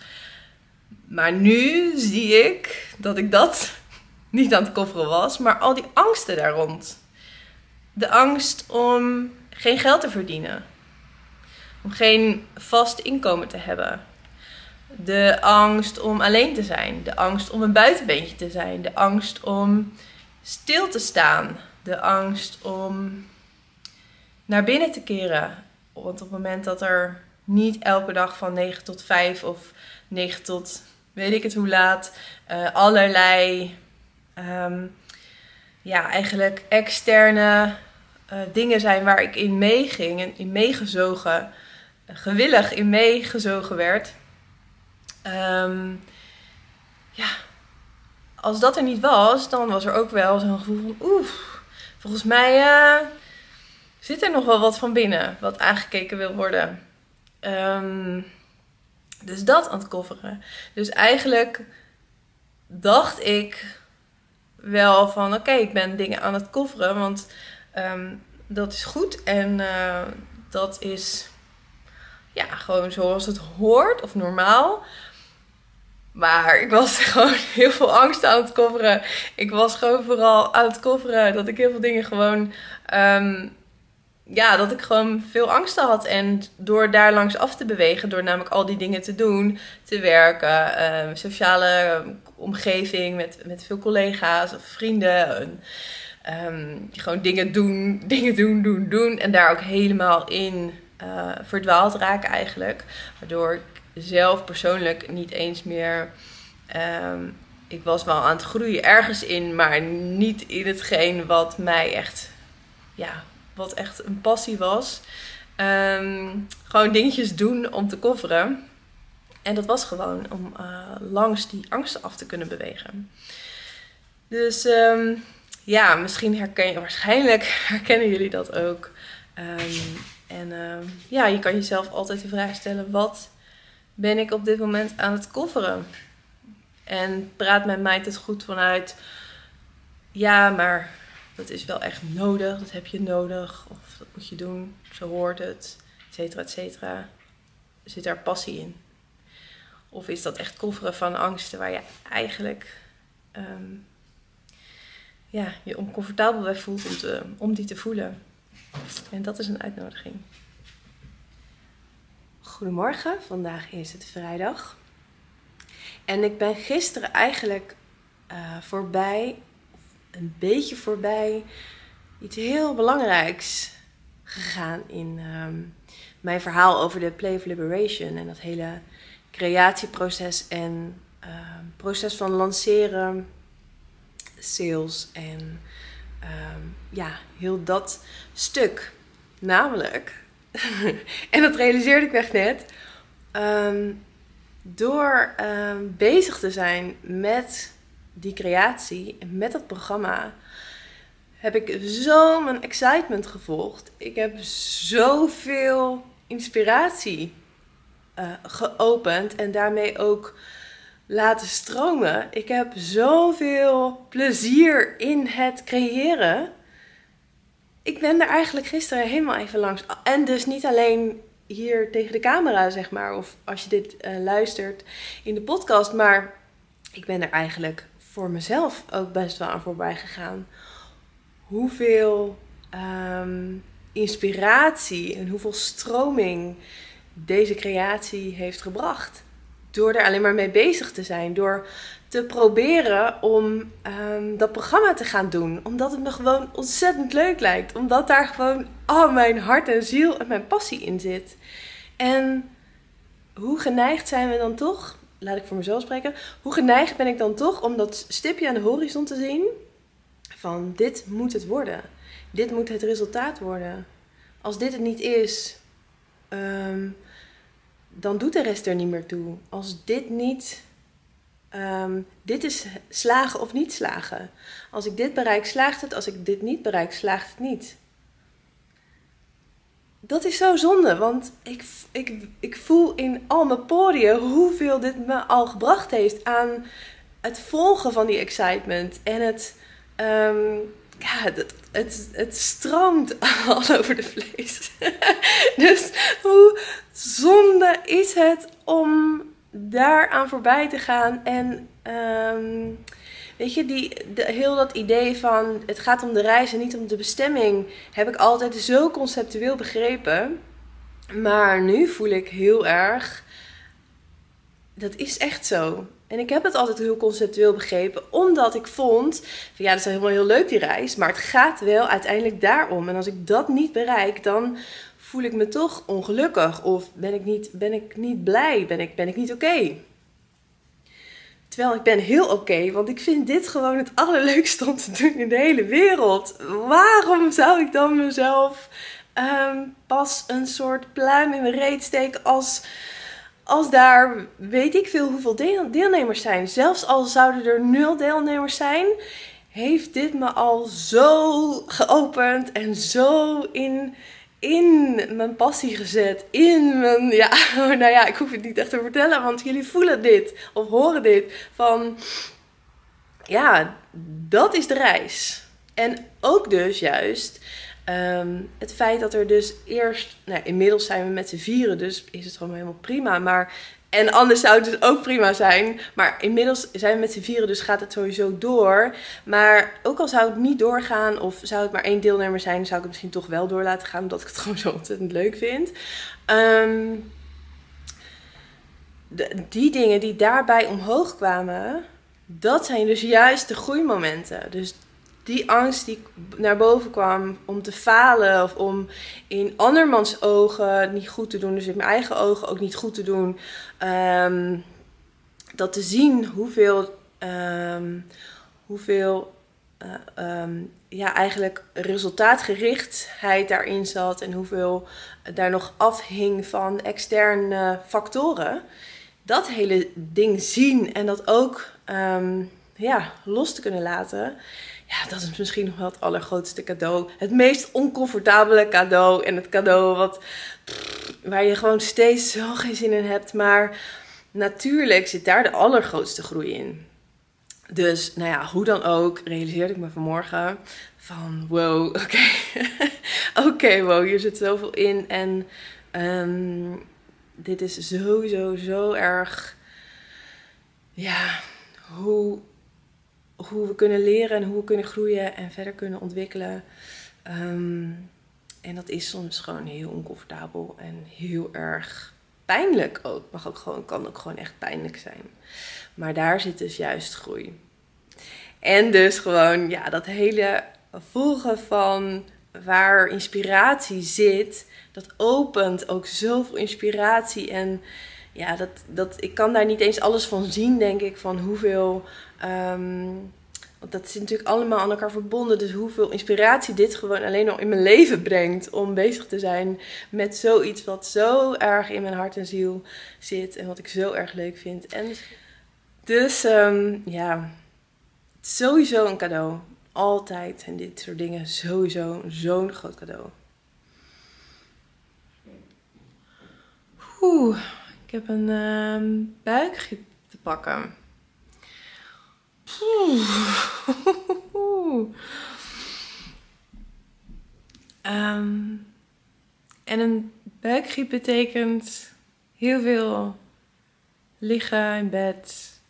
Maar nu zie ik dat ik dat niet aan het kofferen was, maar al die angsten daar rond. De angst om geen geld te verdienen. Om geen vast inkomen te hebben. De angst om alleen te zijn. De angst om een buitenbeentje te zijn. De angst om stil te staan. De angst om naar binnen te keren. Want op het moment dat er niet elke dag van 9 tot 5 of 9 tot weet ik het hoe laat uh, allerlei ehm, ja, eigenlijk externe uh, dingen zijn waar ik in meeging en in meegezogen, gewillig in meegezogen werd. Ehm, ja, als dat er niet was, dan was er ook wel zo'n gevoel van oeh, volgens mij uh, zit er nog wel wat van binnen wat aangekeken wil worden. Um, dus dat aan het kofferen. Dus eigenlijk dacht ik wel van oké, ik ben dingen aan het kofferen, want um, dat is goed en uh, dat is ja, gewoon zoals het hoort of normaal. Maar ik was gewoon heel veel angst aan het kofferen. Ik was gewoon vooral aan het kofferen dat ik heel veel dingen gewoon um, ja, dat ik gewoon veel angsten had. En door daar langs af te bewegen, door namelijk al die dingen te doen, te werken, uh, sociale omgeving met, met veel collega's of vrienden. um, gewoon dingen doen, dingen doen, doen, doen. En daar ook helemaal in uh, verdwaald raken eigenlijk. Waardoor ik zelf persoonlijk niet eens meer. Um, ik was wel aan het groeien ergens in, maar niet in hetgeen wat mij echt ja, wat echt een passie was. Um, gewoon dingetjes doen om te coveren. En dat was gewoon om uh, langs die angsten af te kunnen bewegen. Dus um, ja, misschien herken je, waarschijnlijk herkennen jullie dat ook. Um, en ja, je kan jezelf altijd de vraag stellen: wat ben ik op dit moment aan het coveren? En praat met mij het goed vanuit. Ja, maar dat is wel echt nodig, dat heb je nodig, of dat moet je doen, zo hoort het, et cetera, et cetera. Zit daar passie in? Of is dat echt kofferen van angsten waar je eigenlijk um, ja, je oncomfortabel bij voelt om, te, om die te voelen? En dat is een uitnodiging. Goedemorgen, vandaag is het vrijdag. En ik ben gisteren eigenlijk uh, voorbij een beetje voorbij iets heel belangrijks gegaan in ehm, mijn verhaal over de Play of Liberation en dat hele creatieproces en ehm, proces van lanceren, sales en ehm, ja, heel dat stuk. Namelijk, en dat realiseerde ik echt net, door bezig te zijn met die creatie met dat programma heb ik zo mijn excitement gevolgd. Ik heb zoveel inspiratie uh, geopend en daarmee ook laten stromen. Ik heb zoveel plezier in het creëren. Ik ben er eigenlijk gisteren helemaal even langs. En dus niet alleen hier tegen de camera, zeg maar, of als je dit uh, luistert in de podcast, maar ik ben er eigenlijk voor mezelf ook best wel aan voorbij gegaan. Hoeveel ehm, inspiratie en hoeveel stroming deze creatie heeft gebracht. Door er alleen maar mee bezig te zijn. Door te proberen om um, dat programma te gaan doen. Omdat het me gewoon ontzettend leuk lijkt. Omdat daar gewoon al mijn hart en ziel en mijn passie in zit. En hoe geneigd zijn we dan toch laat ik voor mezelf spreken. Hoe geneigd ben ik dan toch om dat stipje aan de horizon te zien? Van dit moet het worden. Dit moet het resultaat worden. Als dit het niet is, um, dan doet de rest er niet meer toe. Als dit niet. Um, dit is slagen of niet slagen. Als ik dit bereik, slaagt het. Als ik dit niet bereik, slaagt het niet dat is zo zonde, want ik, ik, ik voel in al mijn poriën hoeveel dit me al gebracht heeft aan het volgen van die excitement. En het, um, ja, het, het, het stroomt al over de vlees. dus hoe zonde is het om daaraan voorbij te gaan en um, Weet je, die, heel dat idee van het gaat om de reis en niet om de bestemming, heb ik altijd zo conceptueel begrepen. Maar nu voel ik heel erg, dat is echt zo. En ik heb het altijd heel conceptueel begrepen, omdat ik vond, van, ja, dat is helemaal heel leuk die reis, maar het gaat wel uiteindelijk daarom. En als ik dat niet bereik, dan voel ik me toch ongelukkig of ben ik niet, ben ik niet blij, ben ik, ben ik niet oké. Terwijl ik ben heel oké, want ik vind dit gewoon het allerleukste om te doen in de hele wereld. Waarom zou ik dan mezelf ehm, pas een soort pluim in mijn reet steken als, als daar weet ik veel hoeveel deelnemers zijn? Zelfs al zouden er nul deelnemers zijn, heeft dit me al zo geopend en zo in in mijn passie gezet. In mijn, ja, nou ja, ik hoef het niet echt te vertellen, want jullie voelen dit of horen dit. Van, ja, dat is de reis. En ook dus juist ehm, het feit dat er dus eerst, nou, inmiddels zijn we met z'n vieren, dus is het gewoon helemaal prima. Maar en anders zou het dus ook prima zijn. Maar inmiddels zijn we met z'n vieren, dus gaat het sowieso door. Maar ook al zou het niet doorgaan, of zou het maar één deelnemer zijn, zou ik het misschien toch wel door laten gaan, omdat ik het gewoon zo ontzettend leuk vind. Ehm, de, die dingen die daarbij omhoog kwamen, dat zijn dus juist de groeimomenten. Dus die angst die naar boven kwam om te falen of om in andermans ogen niet goed te doen, dus in mijn eigen ogen ook niet goed te doen, ehm, dat te zien hoeveel, um, hoeveel uh, ja, eigenlijk resultaatgerichtheid daarin zat en hoeveel daar nog afhing van externe factoren. Dat hele ding zien en dat ook ja, los te kunnen laten ja, dat is misschien nog wel het allergrootste cadeau. Het meest oncomfortabele cadeau. En het cadeau wat, waar je gewoon steeds zo geen zin in hebt. Maar natuurlijk zit daar de allergrootste groei in. Dus, nou ja, hoe dan ook, realiseerde ik me vanmorgen van wow, oké. oké, wow, hier zit zoveel in. En um, dit is sowieso zo erg. Ja, hoe hoe we kunnen leren en hoe we kunnen groeien en verder kunnen ontwikkelen. Ehm, en dat is soms gewoon heel oncomfortabel en heel erg pijnlijk ook. Mag ook gewoon, kan ook gewoon echt pijnlijk zijn. Maar daar zit dus juist groei. En dus gewoon, ja, dat hele volgen van waar inspiratie zit, dat opent ook zoveel inspiratie. En ja, dat, dat, ik kan daar niet eens alles van zien, denk ik, van hoeveel Um, want dat is natuurlijk allemaal aan elkaar verbonden. Dus hoeveel inspiratie dit gewoon alleen al in mijn leven brengt. Om bezig te zijn met zoiets wat zo erg in mijn hart en ziel zit. En wat ik zo erg leuk vind. En dus um, ja, sowieso een cadeau. Altijd. En dit soort dingen sowieso zo'n groot cadeau. Oeh, ik heb een um, buikgriep te pakken. Um, en een buikgriep betekent heel veel liggen in bed,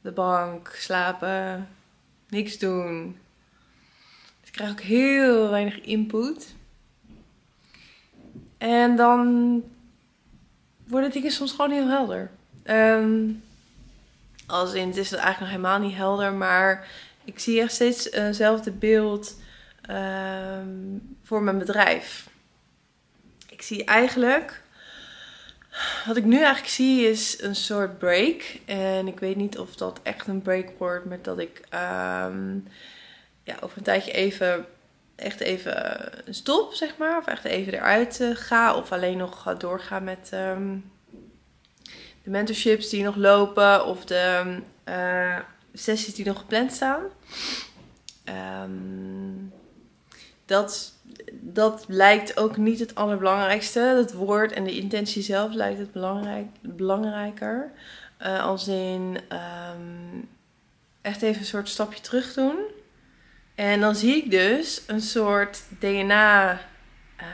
de bank, slapen, niks doen. Dus ik krijg ook heel weinig input. En dan worden dingen soms gewoon heel helder. Um, als in, het is eigenlijk nog helemaal niet helder, maar ik zie echt steeds hetzelfde beeld ehm, voor mijn bedrijf. Ik zie eigenlijk, wat ik nu eigenlijk zie is een soort break. En ik weet niet of dat echt een break wordt met dat ik um, ja, over een tijdje even echt even stop, zeg maar. Of echt even eruit uh, ga. Of alleen nog ga doorgaan met um, de mentorships die nog lopen of de uh, sessies die nog gepland staan. Um, dat, dat lijkt ook niet het allerbelangrijkste. Het woord en de intentie zelf lijkt het belangrijk, belangrijker. Uh, als in um, echt even een soort stapje terug doen. En dan zie ik dus een soort DNA uh,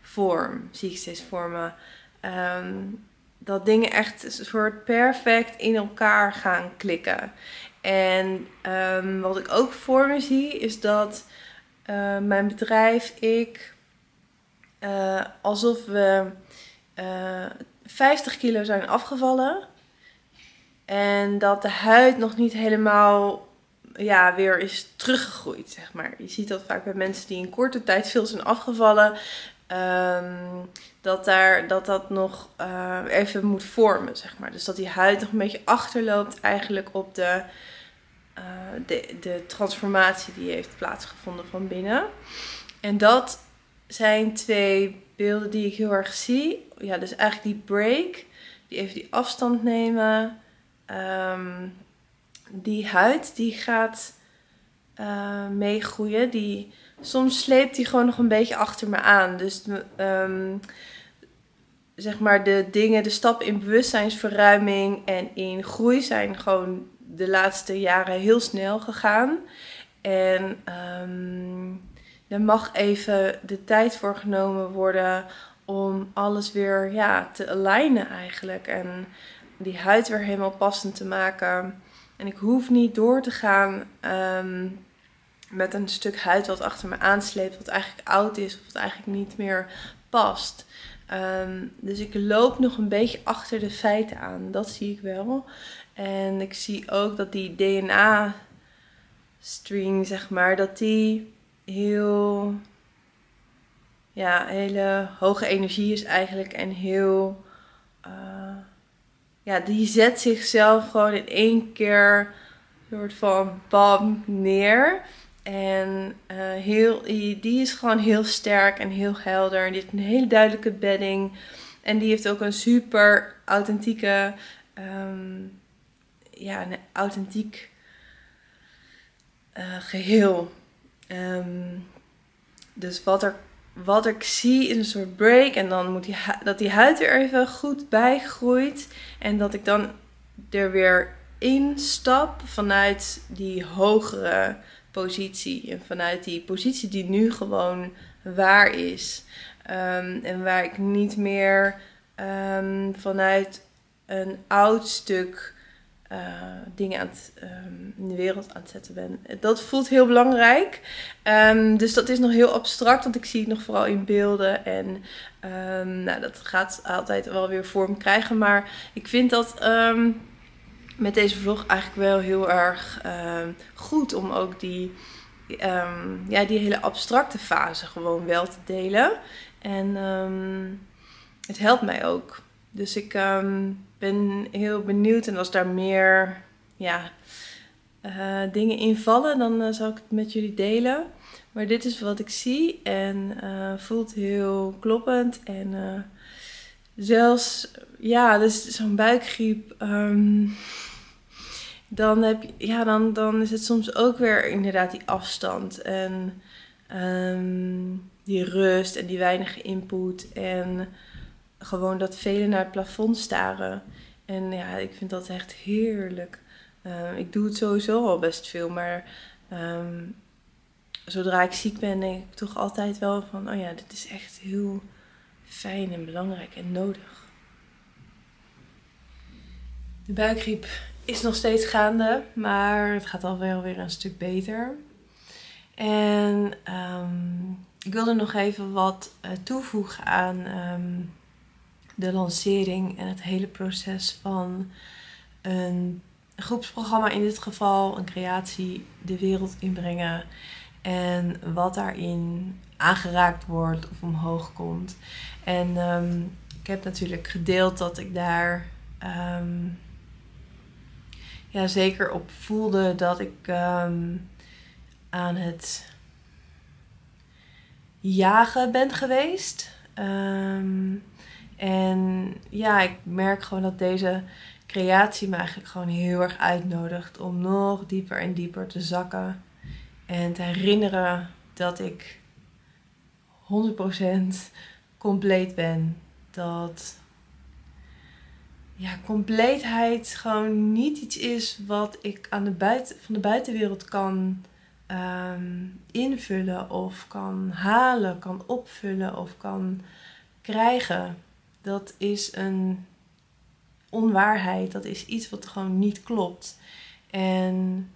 vorm. Zie ik steeds vormen. Um, dat dingen echt een soort perfect in elkaar gaan klikken. En um, wat ik ook voor me zie is dat uh, mijn bedrijf, ik, uh, alsof we uh, eh, 50 kilo zijn afgevallen. En dat de huid nog niet helemaal ja, weer is teruggegroeid, zeg maar. Je ziet dat vaak bij mensen die in korte tijd veel zijn afgevallen ehm, dat, daar, dat dat nog uh, even moet vormen, zeg maar. Dus dat die huid nog een beetje achterloopt eigenlijk op de, uh, de, de transformatie die heeft plaatsgevonden van binnen. En dat zijn twee beelden die ik heel erg zie. Ja, dus eigenlijk die break, die even die afstand nemen. Um, die huid die gaat uh, meegroeien. Die, soms sleept die gewoon nog een beetje achter me aan. Dus um, zeg maar de dingen, de stappen in bewustzijnsverruiming en in groei zijn gewoon de laatste jaren heel snel gegaan. En um, er mag even de tijd voor genomen worden om alles weer ja, te alignen eigenlijk. En die huid weer helemaal passend te maken. En ik hoef niet door te gaan um, met een stuk huid wat achter me aansleept, wat eigenlijk oud is of wat eigenlijk niet meer past. Um, dus ik loop nog een beetje achter de feiten aan. Dat zie ik wel. En ik zie ook dat die DNA-string, zeg maar, dat die heel. Ja, hele hoge energie is eigenlijk. En heel. Uh, ja, die zet zichzelf gewoon in één keer. Soort van bam neer. En uh, heel, die is gewoon heel sterk en heel helder. En die heeft een hele duidelijke bedding. En die heeft ook een super authentieke, um, ja, een authentiek uh, geheel. Um, dus wat, er, wat ik zie is een soort break. En dan moet die, dat die huid er even goed bij groeit. En dat ik dan er weer instap vanuit die hogere positie. En vanuit die positie die nu gewoon waar is. Um, en waar ik niet meer um, vanuit een oud stuk uh, dingen aan um, in de wereld aan het zetten ben. Dat voelt heel belangrijk. dus dat is nog heel abstract, want ik zie het nog vooral in beelden. En nou, dat gaat altijd wel weer vorm krijgen. Maar ik vind dat met deze vlog eigenlijk wel heel erg uh, goed om ook die, um, ja, die hele abstracte fase gewoon wel te delen. En um, het helpt mij ook. Dus ik ben heel benieuwd en als daar meer ja, uh, dingen invallen, dan uh, zal ik het met jullie delen. Maar dit is wat ik zie en uh, voelt heel kloppend. En zelfs, ja, dus zo'n buikgriep. Um, dan, heb ja, dan, dan is het soms ook weer inderdaad die afstand en um, die rust en die weinige input en gewoon dat velen naar het plafond staren. En ja, ik vind dat echt heerlijk. Uh, ik doe het sowieso al best veel, maar um, zodra ik ziek ben, denk ik toch altijd wel van: oh ja, dit is echt heel fijn en belangrijk en nodig. De buikgriep is nog steeds gaande, maar het gaat al wel weer een stuk beter. En um, ik wilde nog even wat uh, toevoegen aan um, de lancering en het hele proces van een groepsprogramma in dit geval, een creatie de wereld inbrengen en wat daarin aangeraakt wordt of omhoog komt. En um, ik heb natuurlijk gedeeld dat ik daar ja, zeker op voelde dat ik um, aan het jagen ben geweest. Um, en ja, ik merk gewoon dat deze creatie me eigenlijk gewoon heel erg uitnodigt om nog dieper en dieper te zakken. En te herinneren dat ik 100% compleet ben. Dat ja, compleetheid gewoon niet iets is wat ik aan de buiten, van de buitenwereld kan um, invullen of kan halen, kan opvullen of kan krijgen. Dat is een onwaarheid, dat is iets wat gewoon niet klopt. En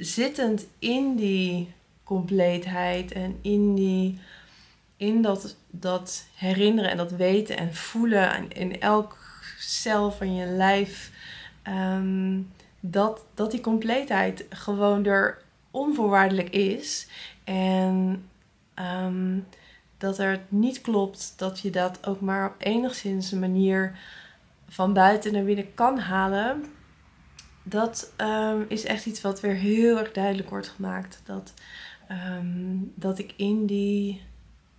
zittend in die compleetheid en in, die, in dat, dat herinneren en dat weten en voelen in elk cel van je lijf. Ehm, dat, dat die compleetheid gewoon er onvoorwaardelijk is. En um, dat er niet klopt dat je dat ook maar op enigszins een manier van buiten naar binnen kan halen. Dat ehm, is echt iets wat weer heel erg duidelijk wordt gemaakt. Dat, ehm, dat ik in die,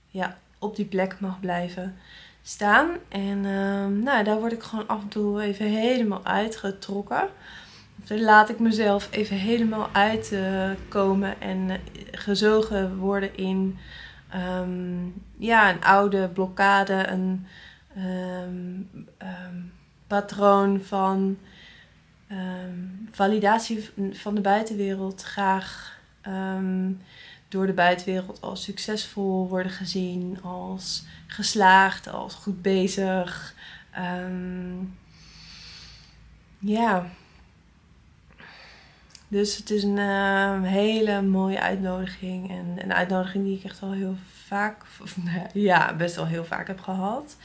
ja, op die plek mag blijven staan. En um, nou, daar word ik gewoon af en toe even helemaal uitgetrokken. Dan laat ik mezelf even helemaal uitkomen en eh, gezogen worden in um, ja, een oude blokkade, een um, patroon van validatie van de buitenwereld. Graag door de buitenwereld als succesvol worden gezien, als geslaagd, als goed bezig. ja, dus het is een uh, hele mooie uitnodiging. En een uitnodiging die ik echt al heel vaak, ja, best wel heel vaak heb gehad.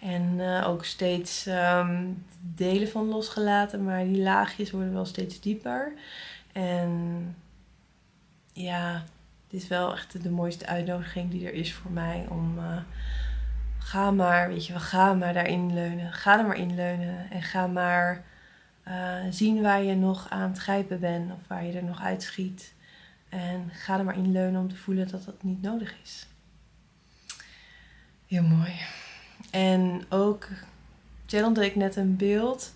En uh, ook steeds um, delen van losgelaten, maar die laagjes worden wel steeds dieper. En ja, het is wel echt de mooiste uitnodiging die er is voor mij om. Uh, ga maar, weet je wel, ga maar daarin leunen. Ga er maar in leunen. En ga maar uh, zien waar je nog aan het grijpen bent of waar je er nog uitschiet. En ga er maar in leunen om te voelen dat dat niet nodig is. Heel mooi. En ook channelde ik net een beeld.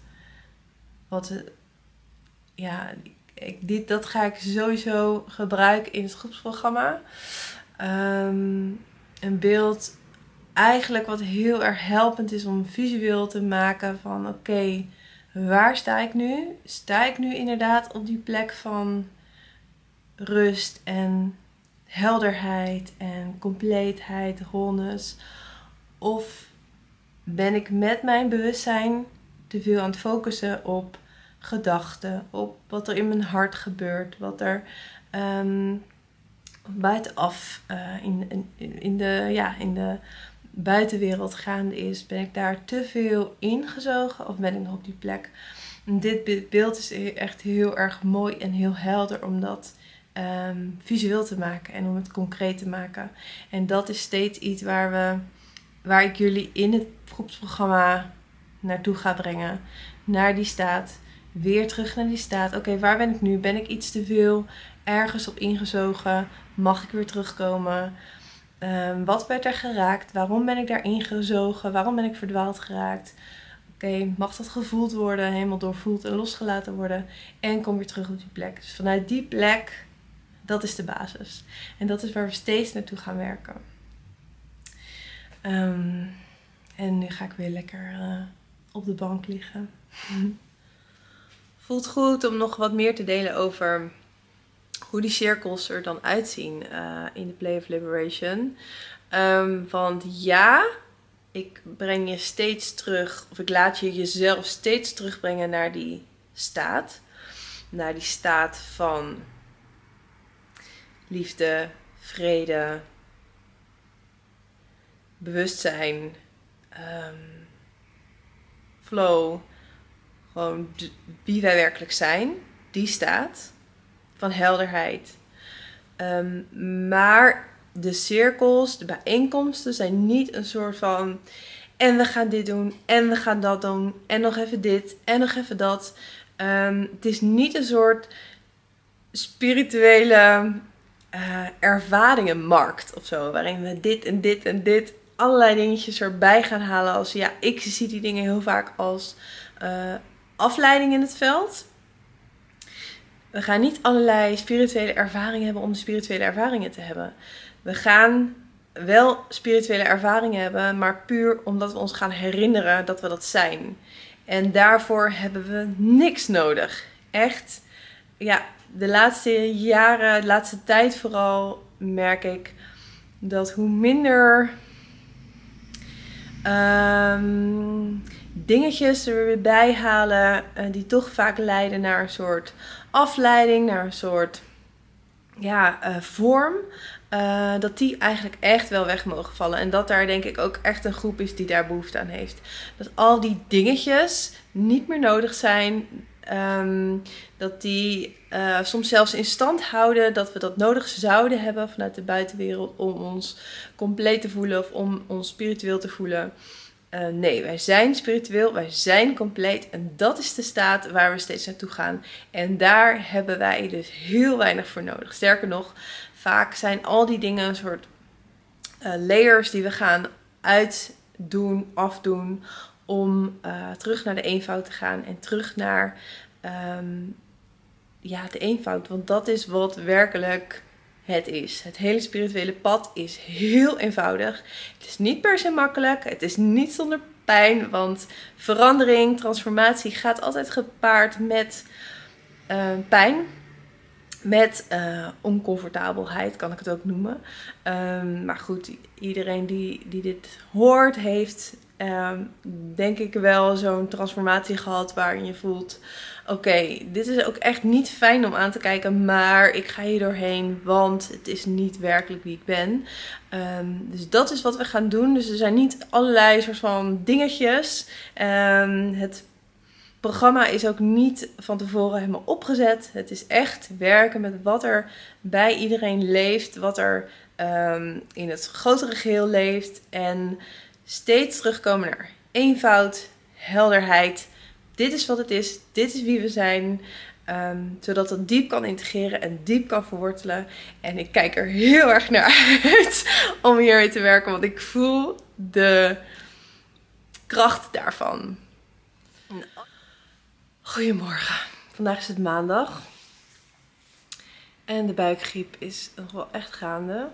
Wat, ja, ik, dit, dat ga ik sowieso gebruiken in het groepsprogramma. Um, een beeld eigenlijk wat heel erg helpend is om visueel te maken van oké, waar sta ik nu? Sta ik nu inderdaad op die plek van rust en helderheid en compleetheid, wholeness? Of ben ik met mijn bewustzijn te veel aan het focussen op gedachten, op wat er in mijn hart gebeurt, wat er um, buitenaf uh, in, in, in, de, ja, in de buitenwereld gaande is, ben ik daar te veel ingezogen of ben ik nog op die plek? dit beeld is echt heel erg mooi en heel helder om dat ehm, visueel te maken en om het concreet te maken. En dat is steeds iets waar, we, waar ik jullie in het groepsprogramma naartoe ga brengen. Naar die staat. Weer terug naar die staat. Oké, waar ben ik nu? Ben ik iets te veel ergens op ingezogen? Mag ik weer terugkomen? Um, wat werd er geraakt? Waarom ben ik daarin gezogen? Waarom ben ik verdwaald geraakt? Oké, mag dat gevoeld worden, helemaal doorvoeld en losgelaten worden? En kom weer terug op die plek. Dus vanuit die plek, dat is de basis. En dat is waar we steeds naartoe gaan werken. Um, en nu ga ik weer lekker uh, op de bank liggen. Voelt goed om nog wat meer te delen over hoe die cirkels er dan uitzien uh, in de Play of Liberation. Um, want ja, ik breng je steeds terug, of ik laat je jezelf steeds terugbrengen naar die staat. Naar die staat van liefde, vrede, bewustzijn, um, flow. Gewoon wie wij werkelijk zijn. Die staat van helderheid. Um, maar de cirkels, de bijeenkomsten zijn niet een soort van. En we gaan dit doen, en we gaan dat doen, en nog even dit, en nog even dat. Um, het is niet een soort spirituele uh, ervaringenmarkt of zo, waarin we dit en dit en dit, allerlei dingetjes erbij gaan halen. Als ja, ik zie die dingen heel vaak als uh, afleiding in het veld. We gaan niet allerlei spirituele ervaringen hebben om spirituele ervaringen te hebben. We gaan wel spirituele ervaringen hebben, maar puur omdat we ons gaan herinneren dat we dat zijn. En daarvoor hebben we niks nodig. Echt, ja, de laatste jaren, de laatste tijd vooral, merk ik dat hoe minder um, dingetjes er weer bij halen, uh, die toch vaak leiden naar een soort afleiding, naar een soort ja, uh, vorm. Uh, dat die eigenlijk echt wel weg mogen vallen. En dat daar denk ik ook echt een groep is die daar behoefte aan heeft. Dat al die dingetjes niet meer nodig zijn. Um, dat die soms zelfs in stand houden dat we dat nodig zouden hebben vanuit de buitenwereld om ons compleet te voelen of om ons spiritueel te voelen. Uh, nee, wij zijn spiritueel, wij zijn compleet en dat is de staat waar we steeds naartoe gaan. En daar hebben wij dus heel weinig voor nodig. Sterker nog, vaak zijn al die dingen een soort uh, layers die we gaan uitdoen, afdoen, om uh, terug naar de eenvoud te gaan en terug naar um, ja, de eenvoud. Want dat is wat werkelijk het is. Het hele spirituele pad is heel eenvoudig. Het is niet per se makkelijk. Het is niet zonder pijn. Want verandering, transformatie gaat altijd gepaard met uh, pijn. Met uh, oncomfortabelheid kan ik het ook noemen. Um, maar goed, iedereen die, die dit hoort, heeft um, denk ik wel zo'n transformatie gehad waarin je voelt: oké, dit is ook echt niet fijn om aan te kijken, maar ik ga hier doorheen, want het is niet werkelijk wie ik ben. Um, dus dat is wat we gaan doen. Dus er zijn niet allerlei soort van dingetjes. Um, het programma is ook niet van tevoren helemaal opgezet. Het is echt werken met wat er bij iedereen leeft, wat er um, in het grotere geheel leeft. En steeds terugkomen naar eenvoud, helderheid. Dit is wat het is, dit is wie we zijn. Um, zodat het diep kan integreren en diep kan verwortelen. En ik kijk er heel erg naar uit om hiermee te werken, want ik voel de kracht daarvan. Goedemorgen. Vandaag is het maandag. En de buikgriep is nog wel echt gaande.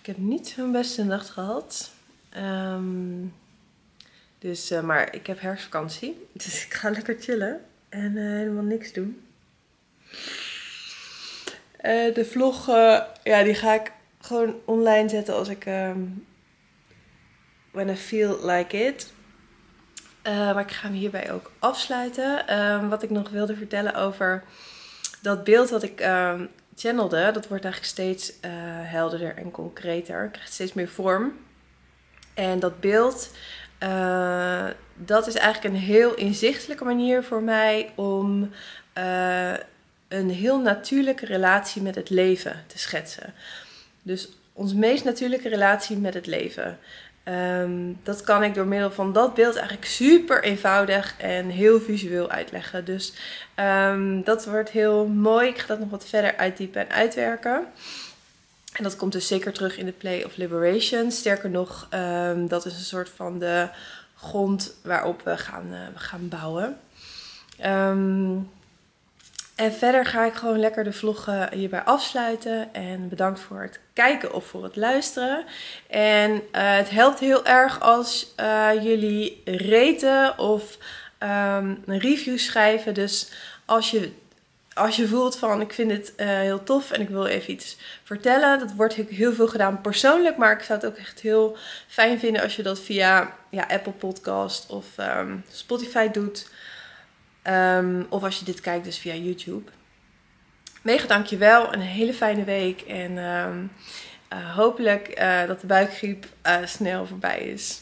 Ik heb niet zo'n beste nacht gehad. Um, dus, uh, maar ik heb herfstvakantie. Dus ik ga lekker chillen. En uh, helemaal niks doen. Uh, de vlog, ja, die ga ik gewoon online zetten als ik... Um, when I feel like it. maar ik ga hem hierbij ook afsluiten. Um, wat ik nog wilde vertellen over dat beeld wat ik channelde, dat wordt eigenlijk steeds helderder en concreter. Krijgt steeds meer vorm. En dat beeld, uh, dat is eigenlijk een heel inzichtelijke manier voor mij om uh, een heel natuurlijke relatie met het leven te schetsen. Dus onze meest natuurlijke relatie met het leven. Um, dat kan ik door middel van dat beeld eigenlijk super eenvoudig en heel visueel uitleggen. Dus um, dat wordt heel mooi. Ik ga dat nog wat verder uitdiepen en uitwerken. En dat komt dus zeker terug in de Play of Liberation. Sterker nog, um, dat is een soort van de grond waarop we gaan, uh, we gaan bouwen. Um, en verder ga ik gewoon lekker de vlog hierbij afsluiten. En bedankt voor het kijken of voor het luisteren. En uh, het helpt heel erg als uh, jullie reten of um, review schrijven. Dus als je, als je voelt van ik vind het uh, heel tof en ik wil even iets vertellen. Dat wordt heel veel gedaan persoonlijk. Maar ik zou het ook echt heel fijn vinden als je dat via ja, Apple Podcast of um, Spotify doet. Um, of als je dit kijkt dus via YouTube. Mega dankjewel. Een hele fijne week. En um, uh, hopelijk uh, dat de buikgriep snel voorbij is.